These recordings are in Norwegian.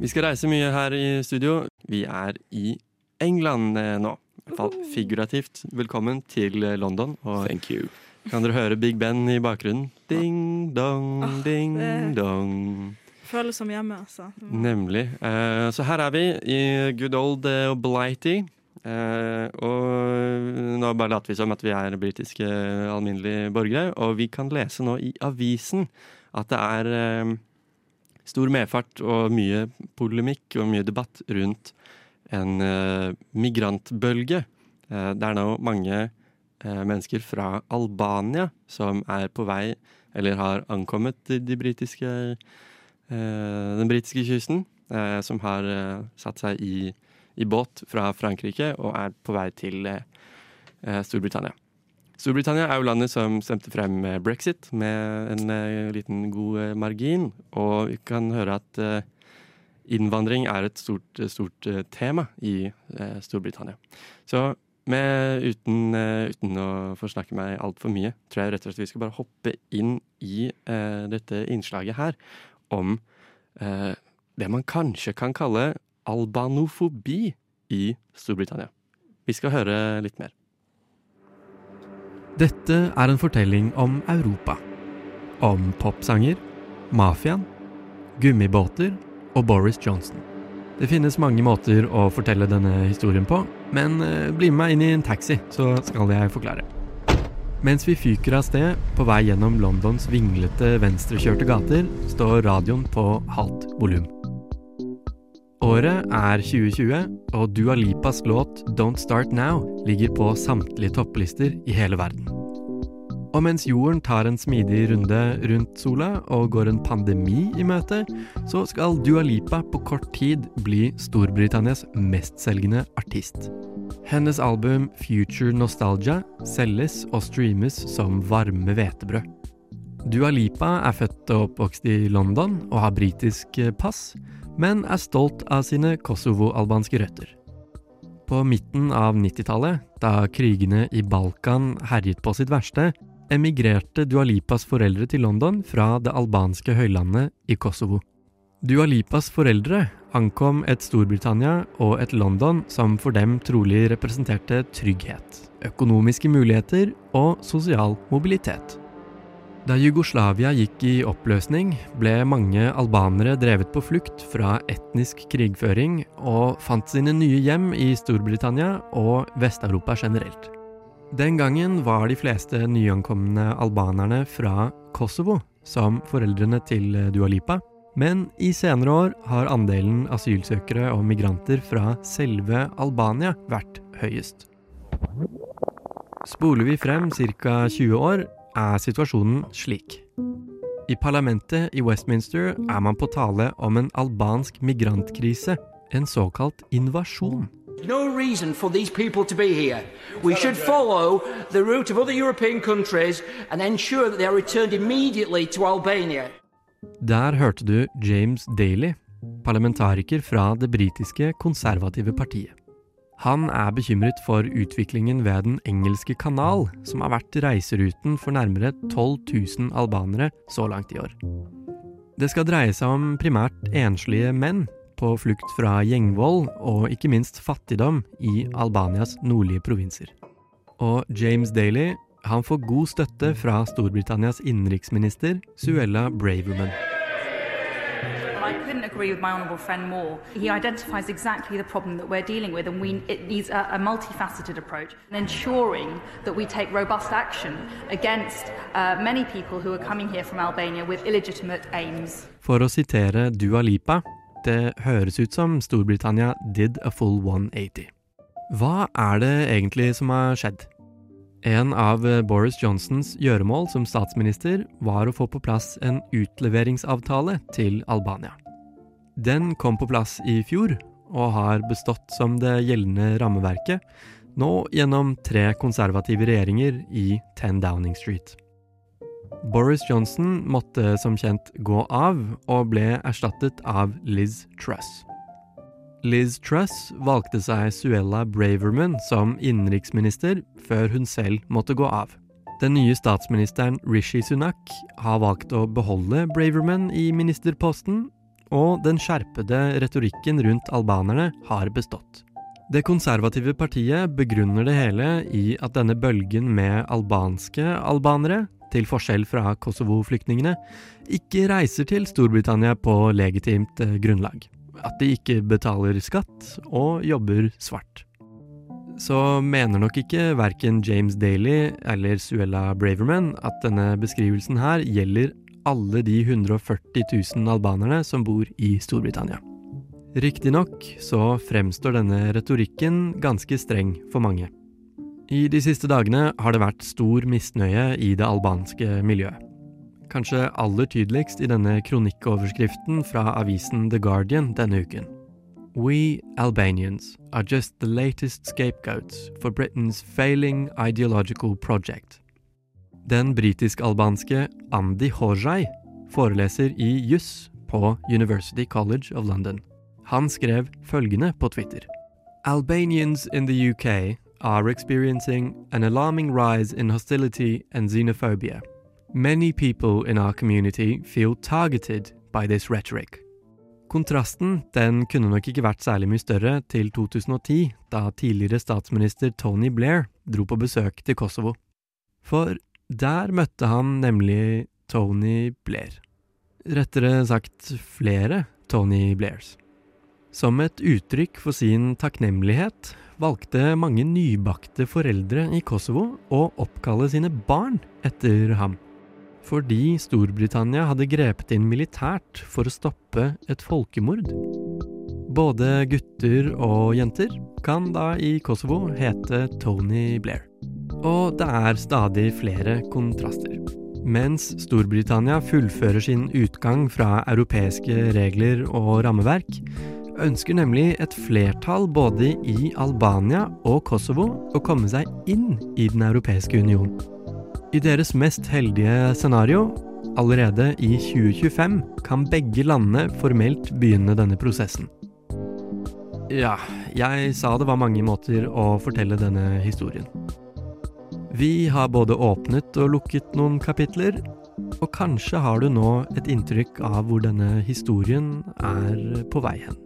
Vi skal reise mye her i studio. Vi er i England eh, nå. I hvert fall figurativt. Velkommen til eh, London. Og Thank you. kan dere høre Big Ben i bakgrunnen? Ding dong, oh, ding det- dong. Føles som hjemme, altså. Nemlig. Uh, så her er vi i good old uh, Blighty. Uh, og nå bare later vi som at vi er britiske alminnelige borgere. Og vi kan lese nå i avisen at det er stor medfart og mye polemikk og mye debatt rundt en eh, migrantbølge. Eh, det er nå mange eh, mennesker fra Albania som er på vei, eller har ankommet de, de britiske eh, den britiske kysten, eh, som har eh, satt seg i, i båt fra Frankrike og er på vei til Storbritannia. Storbritannia er jo landet som stemte frem brexit med en eh, liten god eh, margin, og vi kan høre at eh, innvandring er et stort, stort tema i Storbritannia. Så med, uten, uten å få snakke meg altfor mye, tror jeg rett og slett vi skal bare hoppe inn i dette innslaget her om det man kanskje kan kalle albanofobi i Storbritannia. Vi skal høre litt mer. Dette er en fortelling om Europa. Om popsanger, mafiaen, gummibåter og Boris Johnson. Det finnes mange måter å fortelle denne historien på, men eh, bli med meg inn i en taxi, så skal jeg forklare. Mens vi fyker av sted på vei gjennom Londons vinglete venstrekjørte gater, står radioen på halvt volum. Året er 2020, og Dua Lipas låt Don't Start Now ligger på samtlige topplister i hele verden. Og mens jorden tar en smidig runde rundt sola og går en pandemi i møte, så skal Dua Lipa på kort tid bli Storbritannias mestselgende artist. Hennes album Future Nostalgia selges og streames som varme hvetebrød. Dua Lipa er født og oppvokst i London og har britisk pass, men er stolt av sine kosovo-albanske røtter. På midten av 90-tallet, da krigene i Balkan herjet på sitt verste, emigrerte Dua Lipas foreldre til London fra det albanske høylandet i Kosovo. Dua Lipas foreldre ankom et Storbritannia og et London som for dem trolig representerte trygghet, økonomiske muligheter og sosial mobilitet. Da Jugoslavia gikk i oppløsning, ble mange albanere drevet på flukt fra etnisk krigføring og fant sine nye hjem i Storbritannia og Vest-Europa generelt. Den gangen var de fleste nyankomne albanerne fra Kosovo, som foreldrene til Dua Lipa, men i senere år har andelen asylsøkere og migranter fra selve Albania vært høyest. Spoler vi frem ca. 20 år, er situasjonen slik. I parlamentet i Westminster er man på tale om en albansk migrantkrise, en såkalt invasjon. No reason for these people to be here. We should follow the route of other European countries and ensure that they are returned immediately to Albania. Der hørte du James Daly, parlamentariker fra det britiske konservative partiet. Han er bekymret for utviklingen ved Den engelske kanal, som har vært reiseruten for nærmere 12 000 albanere så langt i år. Det skal dreie seg om primært enslige menn på flukt fra gjengvold og ikke minst fattigdom i Albanias nordlige provinser. Og James Daly han får god støtte fra Storbritannias innenriksminister Suella Braverman. I couldn't agree with my honourable friend more. He identifies exactly the problem that we're dealing with, and we, it needs a, a multifaceted approach, and ensuring that we take robust action against uh, many people who are coming here from Albania with illegitimate aims. For å Dua Lipa, det høres ut som Storbritannia did a full 180. Hva er det egentlig som har skjedd? En av Boris Johnsons gjøremål som statsminister var å få på plass en utleveringsavtale til Albania. Den kom på plass i fjor, og har bestått som det gjeldende rammeverket, nå gjennom tre konservative regjeringer i 10 Downing Street. Boris Johnson måtte som kjent gå av, og ble erstattet av Liz Truss. Liz Truss valgte seg Suella Braverman som innenriksminister før hun selv måtte gå av. Den nye statsministeren Rishi Sunak har valgt å beholde Braverman i ministerposten, og den skjerpede retorikken rundt albanerne har bestått. Det konservative partiet begrunner det hele i at denne bølgen med albanske albanere, til forskjell fra Kosovo-flyktningene, ikke reiser til Storbritannia på legitimt eh, grunnlag. At de ikke betaler skatt og jobber svart. Så mener nok ikke verken James Daly eller Suella Braverman at denne beskrivelsen her gjelder alle de 140 000 albanerne som bor i Storbritannia. Riktignok så fremstår denne retorikken ganske streng for mange. I de siste dagene har det vært stor misnøye i det albanske miljøet. Kanskje aller tydeligst i denne kronikkoverskriften fra avisen The Guardian denne uken. We Albanians are just the latest scapegoats for Britain's failing ideological project. Den britisk-albanske Andy Hojai foreleser i juss på University College of London. Han skrev følgende på Twitter. Albanians in the UK are experiencing an alarming rise in hostility and xenophobia. Many people in our community feel targeted by this rhetoric. Kontrasten den kunne nok ikke vært særlig mye større til 2010, da tidligere statsminister Tony Blair dro på besøk til Kosovo. For der møtte han nemlig Tony Blair. Rettere sagt flere Tony Blairs. Som et uttrykk for sin takknemlighet valgte mange nybakte foreldre i Kosovo å oppkalle sine barn etter ham. Fordi Storbritannia hadde grepet inn militært for å stoppe et folkemord. Både gutter og jenter kan da i Kosovo hete Tony Blair. Og det er stadig flere kontraster. Mens Storbritannia fullfører sin utgang fra europeiske regler og rammeverk, ønsker nemlig et flertall både i Albania og Kosovo å komme seg inn i Den europeiske union. I deres mest heldige scenario, allerede i 2025, kan begge landene formelt begynne denne prosessen. Ja, jeg sa det var mange måter å fortelle denne historien. Vi har både åpnet og lukket noen kapitler, og kanskje har du nå et inntrykk av hvor denne historien er på vei hen.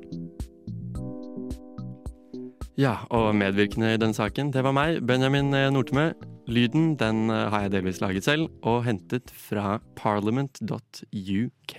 Ja, og medvirkende i den saken, det var meg, Benjamin Nortemø. Lyden den har jeg delvis laget selv, og hentet fra parliament.uk.